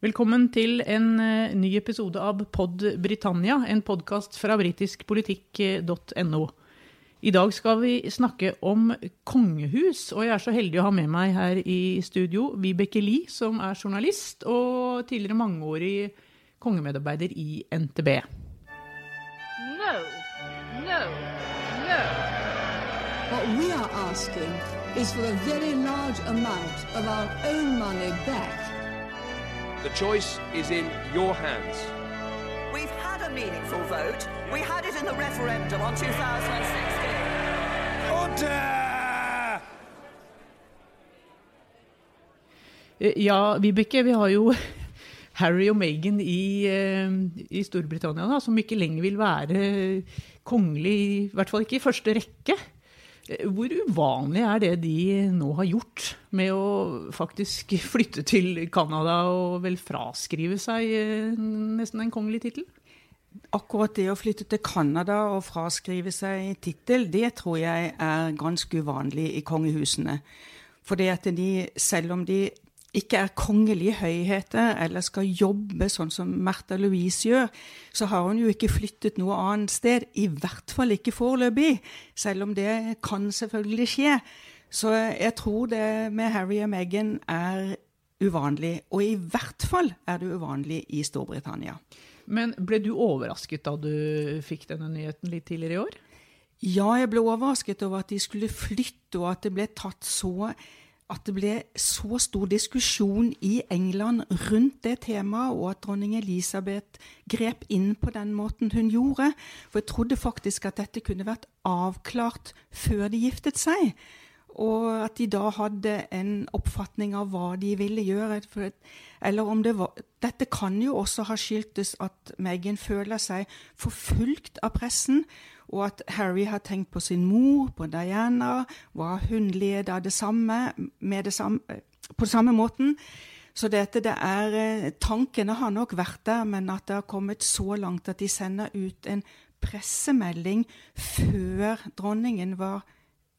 Velkommen til en eh, ny episode av Pod Britannia, en podkast fra britiskpolitikk.no. I dag skal vi snakke om kongehus, og jeg er så heldig å ha med meg her i studio Vibeke Lie, som er journalist og tidligere mangeårig kongemedarbeider i NTB. No, no, no. What we are asking is for a very large amount of our own money back. The choice is in your hands. We've had a meaningful vote. We had it in the referendum on 2016. Order! Ja, Vibeke, vi har jo Harry og Meghan i, eh, i Storbritannia, da, som ikke lenger vil være kongelig, i hvert fall ikke i første rekke. Hvor uvanlig er det de nå har gjort med å faktisk flytte til Canada og vel fraskrive seg eh, nesten en kongelig tittel? Akkurat det å flytte til Canada og fraskrive seg tittel, det tror jeg er ganske uvanlig i kongehusene. For det at de, selv om de ikke er kongelige høyheter eller skal jobbe sånn som Märtha Louise gjør, så har hun jo ikke flyttet noe annet sted. I hvert fall ikke foreløpig, selv om det kan selvfølgelig skje. Så jeg tror det med Harry og Meghan er uvanlig. Og i hvert fall er det uvanlig i Storbritannia. Men ble du overrasket da du fikk denne nyheten litt tidligere i år? Ja, jeg ble overrasket over at de skulle flytte, og at det ble tatt så at det ble så stor diskusjon i England rundt det temaet, og at dronning Elisabeth grep inn på den måten hun gjorde. For jeg trodde faktisk at dette kunne vært avklart før de giftet seg. Og at de da hadde en oppfatning av hva de ville gjøre. Eller om det var Dette kan jo også ha skyldtes at Meghan føler seg forfulgt av pressen, og at Harry har tenkt på sin mor, på Diana, hva hun led av det samme, det samme på samme måten. Så dette, det er, eh, Tankene har nok vært der, men at det har kommet så langt at de sender ut en pressemelding før dronningen var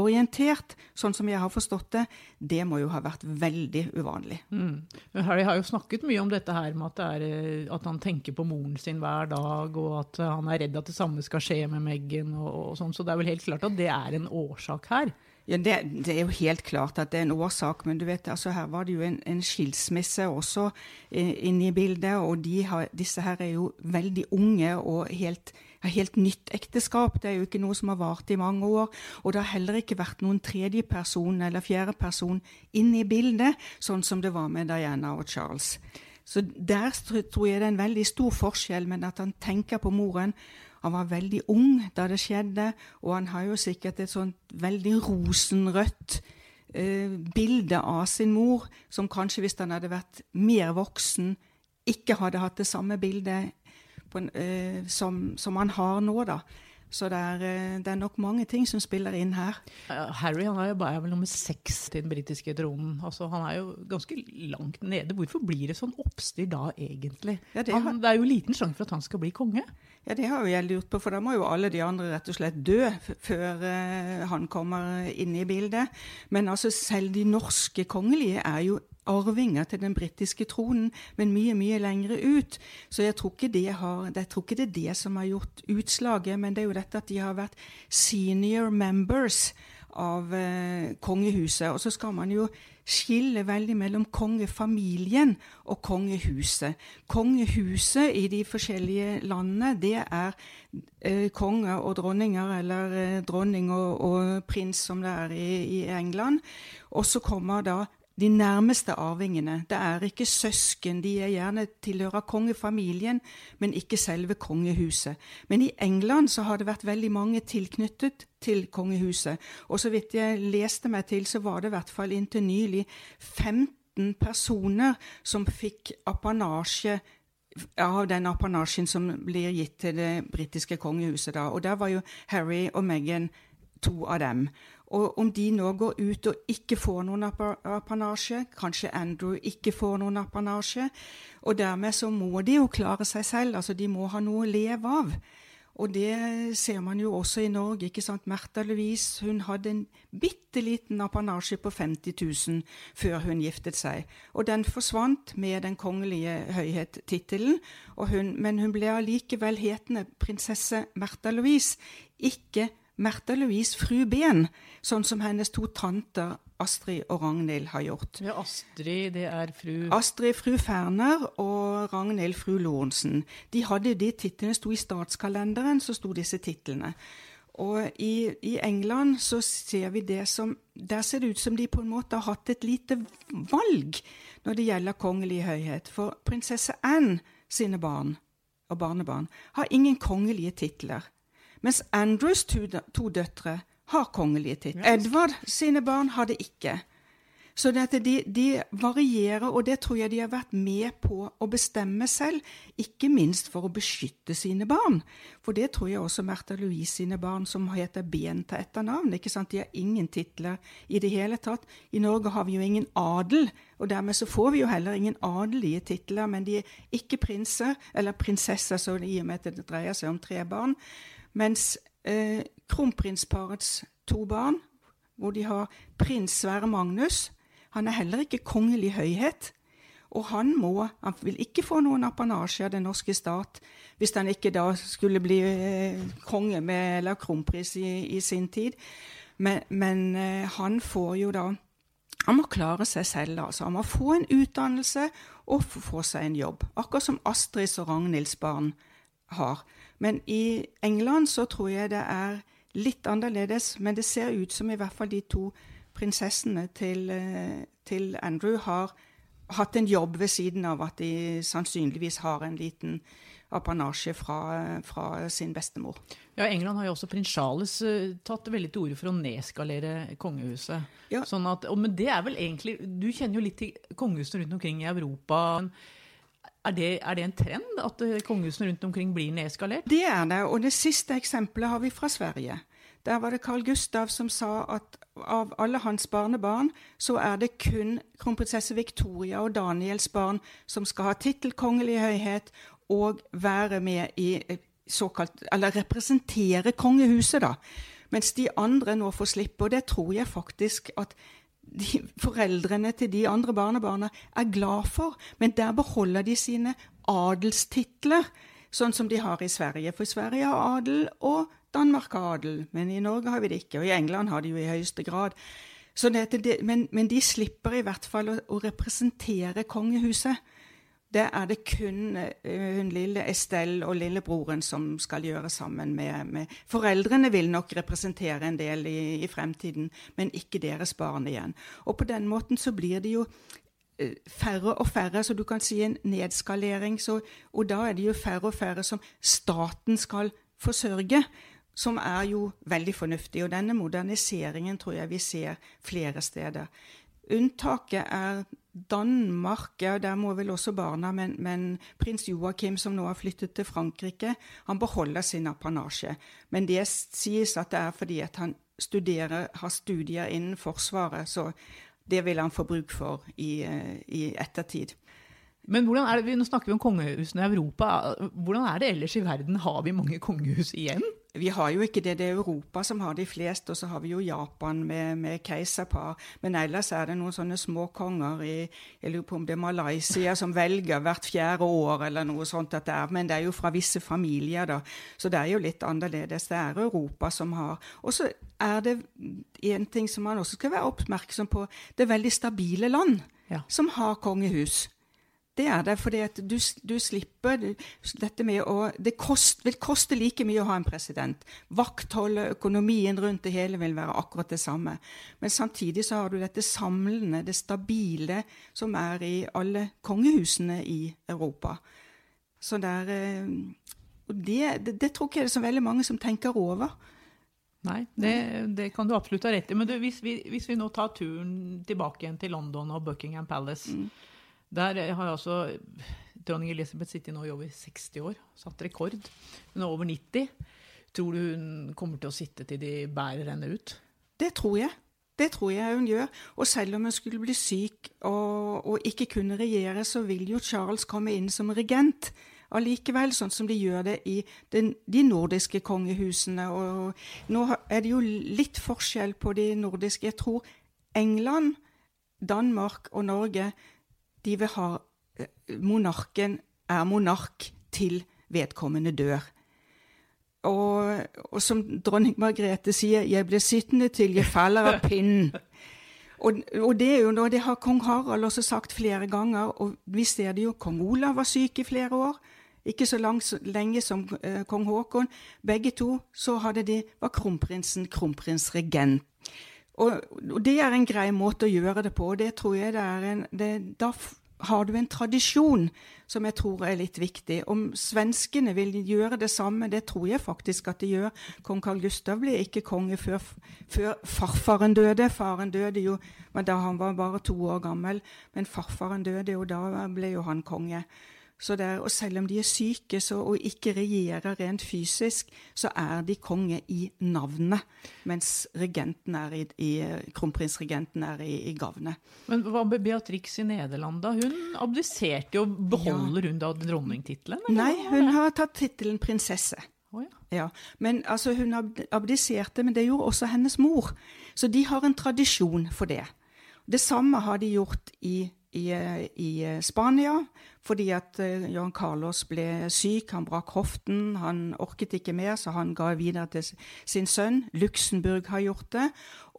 orientert, sånn som jeg har forstått det, det må jo ha vært veldig uvanlig. Mm. Harry har jo snakket mye om dette her med at, det er, eh, at han tenker på moren sin hver dag, og at eh, han er redd at det samme skal skje med Meghan og, og sånn, så det er vel helt klart at det er en årsak her. Ja, det, det, er jo helt klart at det er en årsak, men du vet, altså her var det jo en, en skilsmisse også eh, inne i bildet, og de har, disse her er jo veldig unge og helt, har helt nytt ekteskap. Det er jo ikke noe som har vart i mange år, og det har heller ikke vært noen tredje person eller fjerde person inne i bildet, sånn som det var med Diana og Charles. Så der tror jeg det er en veldig stor forskjell, men at han tenker på moren. Han var veldig ung da det skjedde, og han har jo sikkert et sånt veldig rosenrødt eh, bilde av sin mor, som kanskje hvis han hadde vært mer voksen, ikke hadde hatt det samme bildet en, eh, som, som han har nå, da. Så det er, eh, det er nok mange ting som spiller inn her. Harry han er jo bare er nummer seks til den britiske tronen. Altså, han er jo ganske langt nede. Hvorfor blir det sånn oppstyr da, egentlig? Ja, det har- han, det er jo liten sjanse for at han skal bli konge. Ja, det har jo jeg lurt på, for da må jo alle de andre rett og slett dø før uh, han kommer inn i bildet. Men altså, selv de norske kongelige er jo arvinger til den britiske tronen, men mye, mye lengre ut. Så jeg tror det, har, jeg tror ikke det er det som har gjort utslaget, men det er jo dette at de har vært senior members av eh, kongehuset. Og så skal man jo skille veldig mellom kongefamilien og kongehuset. Kongehuset i de forskjellige landene, det er eh, konger og dronninger, eller eh, dronning og, og prins, som det er i, i England. Og så kommer da de nærmeste arvingene. Det er ikke søsken, de er gjerne tilhører kongefamilien, men ikke selve kongehuset. Men i England så har det vært veldig mange tilknyttet til kongehuset. Og så vidt jeg leste meg til, så var det i hvert fall inntil nylig 15 personer som fikk apanasje av den apanasjen som blir gitt til det britiske kongehuset da. Og der var jo Harry og Meghan to av dem. Og om de nå går ut og ikke får noen apa- apanasje, kanskje Andrew ikke får noen apanasje, og dermed så må de jo klare seg selv, altså de må ha noe å leve av. Og det ser man jo også i Norge. ikke sant? Märtha Louise hun hadde en bitte liten apanasje på 50 000 før hun giftet seg. Og den forsvant med Den kongelige høyhet-tittelen. Men hun ble allikevel hetende prinsesse Märtha Louise, ikke Märtha Louise fru Ben, sånn som hennes to tanter Astrid og Ragnhild har gjort. Ja, Astrid, det er fru Astrid fru Ferner og Ragnhild fru Lorentzen. De hadde de titlene, sto i statskalenderen, så sto disse titlene. Og i, i, England så ser vi det som Der ser det ut som de på en måte har hatt et lite valg når det gjelder kongelig høyhet. For prinsesse Anne sine barn og barnebarn har ingen kongelige titler. Mens Andrews to, to døtre har kongelige titler. Edvard sine barn har det ikke. Så de, de, varierer, og det tror jeg de har vært med på å bestemme selv. Ikke minst for å beskytte sine barn. For det tror jeg også Märtha Louise sine barn, som heter Benta til etternavn. ikke sant? De har ingen titler i det hele tatt. I Norge har vi jo ingen adel, og dermed så får vi jo heller ingen adelige titler. Men de er ikke prinser, eller prinsesser, så i og med at det dreier seg om tre barn. Mens eh, kronprinsparets to barn, hvor de har prins Sverre Magnus, han er heller ikke kongelig høyhet. Og han må Han vil ikke få noen apanasje av den norske stat hvis han ikke da skulle bli eh, konge med, eller kronpris i, i sin tid. Men, men eh, han får jo da Han må klare seg selv, altså. Han må få en utdannelse og få seg en jobb. Akkurat som Astrids og Ragnhilds barn har. Men i England så tror jeg det er litt annerledes. Men det ser ut som i hvert fall de to prinsessene til, eh, til Andrew har hatt en jobb ved siden av at de sannsynligvis har en liten apanasje fra, fra, sin bestemor. Ja, England har jo også prins Charles uh, tatt veldig til orde for å nedskalere kongehuset. Ja. Sånn at, og, men det er vel egentlig Du kjenner jo litt til kongehusene rundt omkring i Europa. Er det, er det, en trend at eh, kongehusene rundt omkring blir nedskalert? Det er det, og det siste eksempelet har vi fra Sverige. Der var det Carl Gustav som sa at av alle hans barnebarn, så er det kun kronprinsesse Victoria og Daniels barn som skal ha tittel kongelig høyhet og være med i eh, såkalt Eller representere kongehuset, da. Mens de andre nå får slippe. Og det tror jeg faktisk at de, foreldrene til de andre barnebarna er glad for. Men der beholder de sine adelstitler, sånn som de har i Sverige. For Sverige har adel, og Danmark har adel. Men i Norge har vi det ikke. Og i England har de jo i høyeste grad. Det, men, men, de slipper i hvert fall å, å representere kongehuset. Det er det kun uh, hun lille Estelle og lillebroren som skal gjøre sammen med, med, Foreldrene vil nok representere en del i, i, fremtiden, men ikke deres barn igjen. Og på den måten så blir det jo uh, færre og færre, så du kan si en nedskalering. Så, og da er det jo færre og færre som staten skal forsørge som er jo veldig fornuftig. Og denne moderniseringen tror jeg vi ser flere steder. Unntaket er Danmark, ja, der må vel også barna, men, men, prins Joakim, som nå har flyttet til Frankrike, han beholder sin apanasje. Men det sies at det er fordi at han studerer, har studier innen Forsvaret, så det vil han få bruk for i, eh, i ettertid. Men hvordan er det, Nå snakker vi om kongehusene i Europa. Hvordan er det ellers i verden? Har vi mange kongehus igjen? Vi har jo ikke det. Det er Europa som har de fleste, og så har vi jo Japan med, med keiserpar. Men ellers er det noen sånne småkonger i jeg lurer på om det er Malaysia som velger hvert fjerde år eller noe sånt. at det er, Men det er jo fra visse familier, da. Så det er jo litt annerledes. Det er Europa som har Og så er det en ting som man også skal være oppmerksom på. Det er veldig stabile land ja. som har kongehus. Det er det, fordi at du, du slipper dette med å Det kost, vil koste like mye å ha en president. Vaktholdet, økonomien rundt det hele vil være akkurat det samme. Men samtidig så har du dette samlende, det stabile, som er i alle kongehusene i Europa. Så der, eh, det, det, det tror ikke jeg det er så veldig mange som tenker over. Nei, det, det, kan du absolutt ha rett i. Men du, hvis, vi, hvis, vi, nå tar turen tilbake igjen til London og Buckingham Palace mm. Der har altså dronning Elisabeth sittet nå i over 60 år, satt rekord. Hun er over 90. Tror du hun kommer til å sitte til de bærer henne ut? Det tror jeg. Det tror jeg hun gjør. Og selv om hun skulle bli syk og, og ikke kunne regjere, så vil jo Charles komme inn som regent. allikevel, sånn som de gjør det i den, de nordiske kongehusene. Og nå er det jo litt forskjell på de nordiske. Jeg tror England, Danmark og Norge de vil ha eh, Monarken er monark til vedkommende dør. Og, og som dronning Margrethe sier, 'jeg blir sittende til jeg faller av pinnen'. Og, og det er jo noe det har kong Harald også sagt flere ganger, og vi ser det jo. Kong Olav var syk i flere år. Ikke så lang, lenge som eh, kong Haakon. Begge to så hadde de, var kronprinsen kronprinsregent. Og, og det er en grei måte å gjøre det på. og det tror jeg det er en, det, Da har du en tradisjon som jeg tror er litt viktig. Om svenskene vil gjøre det samme, det tror jeg faktisk at de gjør. Kong Karl Gustav ble ikke konge før, før farfaren døde. Faren døde jo da han var bare to år gammel, men farfaren døde, og da ble jo han konge. Så det er, og selv om de er syke så, og ikke regjerer rent fysisk, så er de konge i navnet, mens regenten er i, i, kronprinsregenten er i, i gavnet. Men hva med Beatrix i Nederland, da? Hun abdiserte jo. Beholder hun da dronningtittelen? Nei, hun har tatt tittelen prinsesse. Oh, ja. Ja, men altså Hun ab- abdiserte, men det gjorde også hennes mor. Så de har en tradisjon for det. Det samme har de gjort i, i, eh, i eh, Spania, fordi at Johan Jan Carlos ble syk. Han brakk hoften, han orket ikke mer, så han ga videre til sin sønn. Luxembourg har gjort det,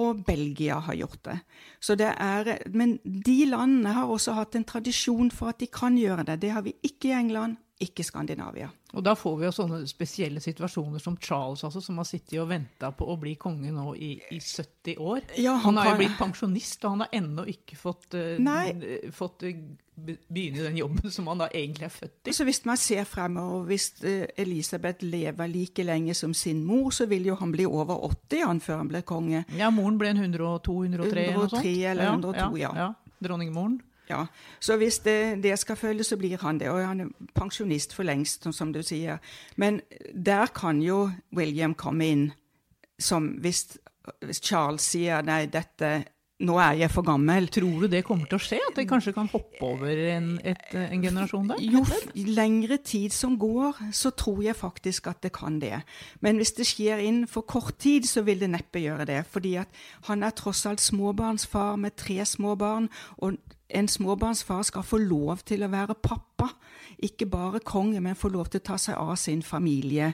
og Belgia har gjort det. Så det er, men de landene har også hatt en tradisjon for at de kan gjøre det. Det har vi ikke i England, ikke Skandinavia. Og da får vi jo sånne spesielle situasjoner som Charles, altså, som har sittet og venta på å bli konge nå i, i 70 år. Ja, han, han har jo blitt pensjonist, og han har ennå ikke fått, uh, fått uh, begynne den jobben som han da egentlig er født i. Så hvis man ser fremover, hvis Elisabeth lever like lenge som sin mor, så vil jo han bli over 80 han før han ble konge. Ja, moren ble en 102, 103 eller noe sånt. 103 eller 102, ja. ja. Dronningmoren. Ja, Så hvis det, det skal følges, så blir han det. Og han er pensjonist for lengst, som- du sier. Men der kan jo William komme inn som hvis, hvis Charles sier nei, dette Nå er jeg for gammel. Tror du det kommer til å skje? At de kanskje kan hoppe over en, et, en generasjon der? Jo lengre tid som går, så tror jeg faktisk at det kan det. Men hvis det skjer inn for kort tid, så vil det neppe gjøre det. Fordi at han er tross alt småbarnsfar med tre småbarn, og en småbarnsfar skal få lov til å være pappa. Ikke bare konge, men få lov til å ta seg av sin familie.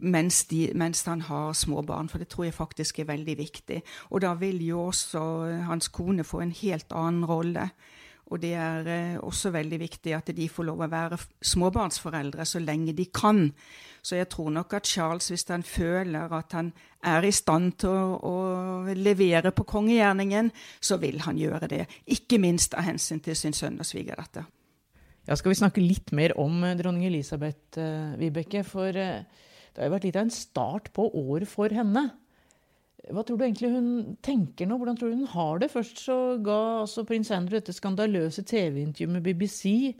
Mens, de, mens han har små barn, for det tror jeg faktisk er veldig viktig. Og da vil jo også hans kone få en helt annen rolle. Og det er eh, også veldig viktig at de får lov å være småbarnsforeldre så lenge de kan. Så jeg tror nok at Charles, hvis han føler at han er i stand til å, å levere på kongegjerningen, så vil han gjøre det. Ikke minst av hensyn til sin sønn og svigerdatter. Ja, skal vi snakke litt mer om eh, dronning Elisabeth, eh, Vibeke? For det har jo vært litt av en start på året for henne. Hva tror du egentlig hun tenker nå? Hvordan tror du hun har det? Først så ga altså prins Andrew dette skandaløse TV-intervjuet med BBC,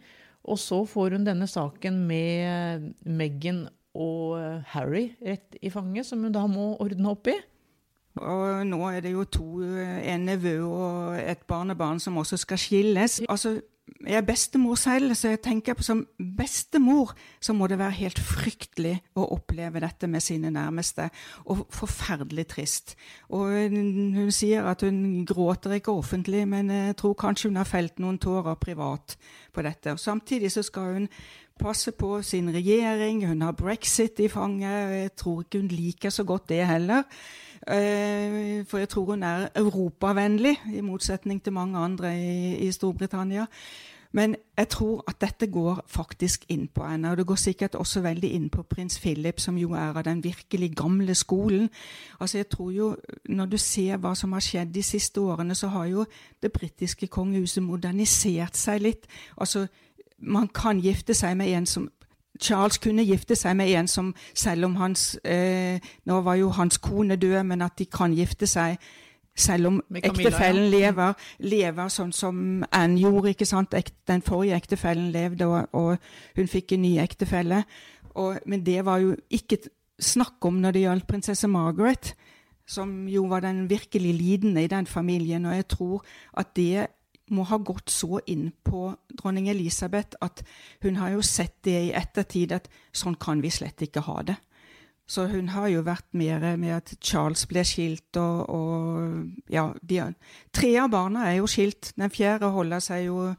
og så får hun denne saken med Meghan og eh, Harry rett i fanget, som hun da må ordne opp i. Og nå er det jo to, eh, en nevø og et barnebarn som også skal skilles. Altså, jeg er bestemor selv, så jeg tenker på som bestemor så må det være helt fryktelig å oppleve dette med sine nærmeste. Og forferdelig trist. Og hun sier at hun gråter ikke offentlig, men jeg tror kanskje hun har felt noen tårer privat på dette. Og samtidig så skal hun passe på sin regjering, hun har brexit i fanget, og jeg tror ikke hun liker så godt det heller. Eh, For jeg tror hun er europavennlig, i motsetning til mange andre i, i Storbritannia. Men jeg tror at dette går faktisk inn på henne, og det går sikkert også veldig inn på prins Philip, som jo er av den virkelig gamle skolen. Altså jeg tror jo, Når du ser hva som har skjedd de siste årene, så har jo det britiske kongehuset modernisert seg litt. Altså, Man kan gifte seg med en som Charles kunne gifte seg med en som, selv om hans eh, Nå var jo hans kone død, men at de kan gifte seg selv om ektefellen ja. lever, lever sånn som Anne gjorde. ikke sant? Den forrige ektefellen levde, og, og hun fikk en ny ektefelle. Og, men det var jo ikke snakk om når det gjaldt prinsesse Margaret, som jo var den virkelig lidende i den familien. Og jeg tror at det må ha gått så inn på dronning Elisabeth at hun har jo sett det i ettertid at sånn kan vi slett ikke ha det. Så hun har jo vært mer med at Charles ble skilt, og, og ja de, Tre av barna er jo skilt. Den fjerde holder seg jo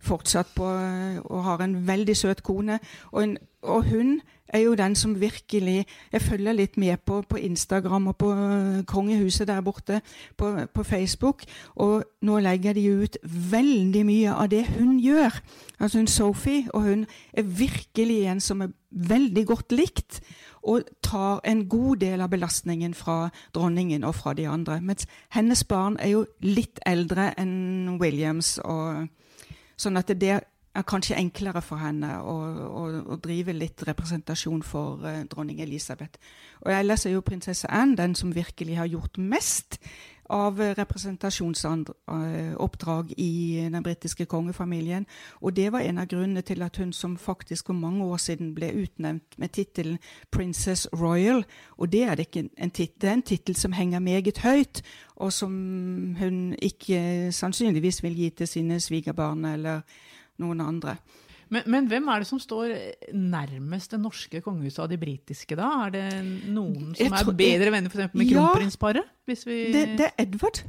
fortsatt på og har en veldig søt kone. Og, en, og hun er jo den som virkelig Jeg følger litt med på, på Instagram og på kongehuset der borte på, på, Facebook. Og nå legger de ut veldig mye av det hun gjør. Altså hun Sophie, og hun er virkelig en som er veldig godt likt. Og tar en god del av belastningen fra dronningen og fra de andre. Mens hennes barn er jo litt eldre enn Williams. og Sånn at det er kanskje enklere for henne å, å, å drive litt representasjon for uh, dronning Elisabeth. Og ellers er jo prinsesse Anne den som virkelig har gjort mest av representasjonsoppdrag i den britiske kongefamilien. Og det var en av grunnene til at hun som faktisk for mange år siden ble utnevnt med tittelen Princess Royal. Og det er, det ikke en tittel, en tittel som henger meget høyt, og som hun ikke sannsynligvis vil gi til sine svigerbarn eller noen andre. Men, men, hvem er det som står nærmest det norske kongehuset av de britiske, da? Er det noen som er bedre venner f.eks. med ja, kronprinsparet? Vi... Det, det, er Edward.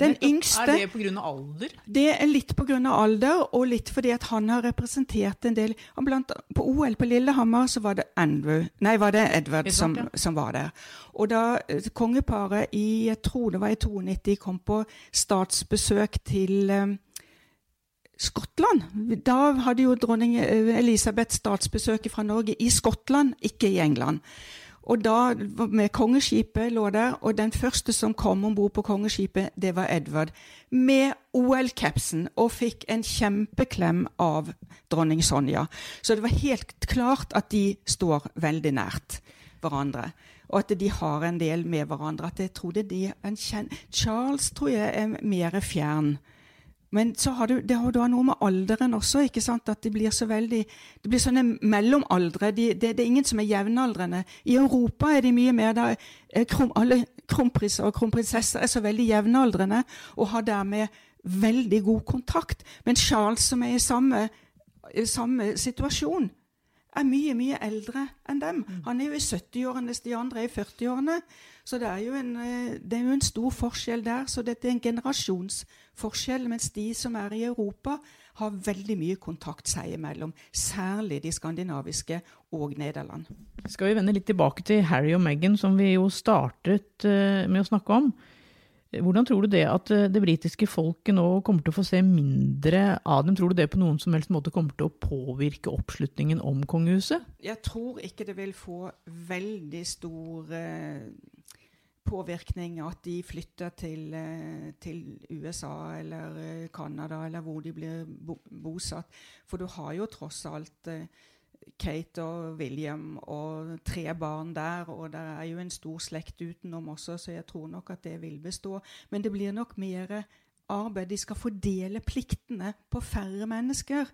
Den yngste. Er det pga. alder? Det er litt pga. alder, og litt fordi at han har representert en del blant, På OL på Lillehammer så var det Andrew, nei, var det Edward som, som, var der. Og da eh, kongeparet i jeg tror det var i 92 kom på statsbesøk til um, Skottland. Da hadde jo dronning eh, Elisabeth statsbesøk fra Norge i Skottland, ikke i England. Og da med Kongeskipet lå der, og den første som kom om bord på Kongeskipet, det var Edvard. Med OL-capsen, og fikk en kjempeklem av dronning Sonja. Så det var helt klart at de står veldig nært hverandre. Og at de har en del med hverandre. At jeg trodde de Charles tror jeg er mer fjern men så har du, det har du noe med alderen også. ikke sant? At det blir så veldig, det blir sånne mellomaldre. De, det, det, er ingen som er jevnaldrende. I Europa er de mye mer da, krom, Alle kronprinser og kronprinsesser er så veldig jevnaldrende og har dermed veldig god kontakt. Men Charles, som er i samme, samme situasjon, er mye, mye eldre enn dem. Mm. Han er jo i 70-årene, mens de andre er i 40-årene. Så det er, en, eh, det er, jo en, stor forskjell der. Så dette er en generasjonsforskjell. Mens de som er i Europa, har veldig mye kontakt seg imellom. Særlig de skandinaviske og Nederland. Skal vi vende litt tilbake til Harry og Meghan, som vi jo startet eh, med å snakke om. Hvordan tror du det at eh, det britiske folket nå kommer til å få se mindre av dem? Tror du det på noen som helst måte kommer til å påvirke oppslutningen om kongehuset? Jeg tror ikke det vil få veldig stor eh, påvirkning at de flytter til, eh, til USA eller Canada, eller hvor de blir bosatt. For du har jo tross alt Kate og William og tre barn der, og det er jo en stor slekt utenom også, så jeg tror nok at det vil bestå. Men det blir nok mer arbeid. De skal fordele pliktene på færre mennesker.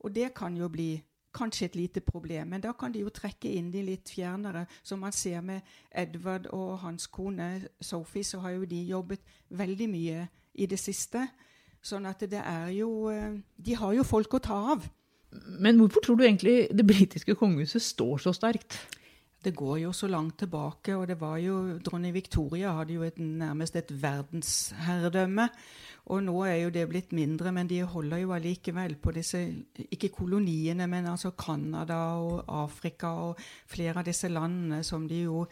Og det kan jo bli kanskje et lite problem, men da kan de jo trekke inn de litt fjernere. Som man ser med Edward og hans kone Sophie, så har jo de jobbet veldig mye i det siste. Sånn at det er jo eh, De har jo folk å ta av. Men hvorfor tror du egentlig det britiske kongehuset står så sterkt? Det går jo så langt tilbake, og det var jo Dronning Victoria hadde jo et, nærmest et verdensherredømme. Og nå er jo det blitt mindre, men de holder jo allikevel på disse Ikke koloniene, men altså Canada og Afrika og flere av disse landene som de jo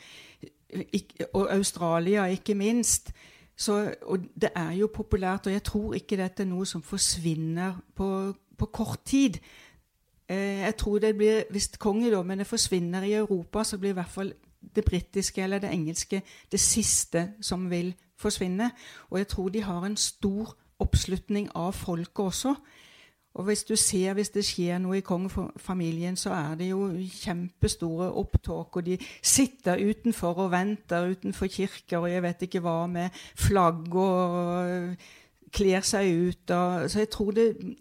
Og Australia, ikke minst. Så, og det er jo populært, og jeg tror ikke dette er noe som forsvinner på, på kort tid. Eh, jeg tror det blir, Hvis kongedommene forsvinner i Europa, så blir i hvert fall det britiske eller det engelske det siste som vil forsvinne. Og jeg tror de har en stor oppslutning av folket også. Og hvis du ser hvis det skjer noe i kongefamilien, så er det jo kjempestore opptåk, Og de sitter utenfor og venter utenfor kirker og jeg vet ikke hva, med flagg og kler seg ut. Og, så jeg tror det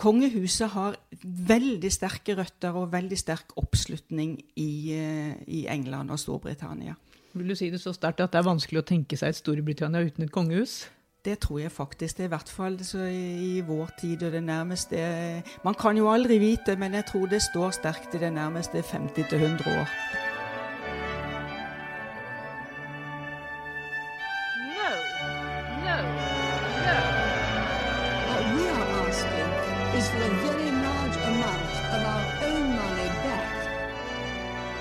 Kongehuset har veldig sterke røtter og veldig sterk oppslutning i, eh, i England og Storbritannia. Vil du si det så sterkt at det er vanskelig å tenke seg et Storbritannia uten et kongehus? Det tror jeg faktisk. Det er i hvert fall i vår tid og det nærmeste Man kan jo aldri vite, men jeg tror det står sterkt i det nærmeste 50 100 år.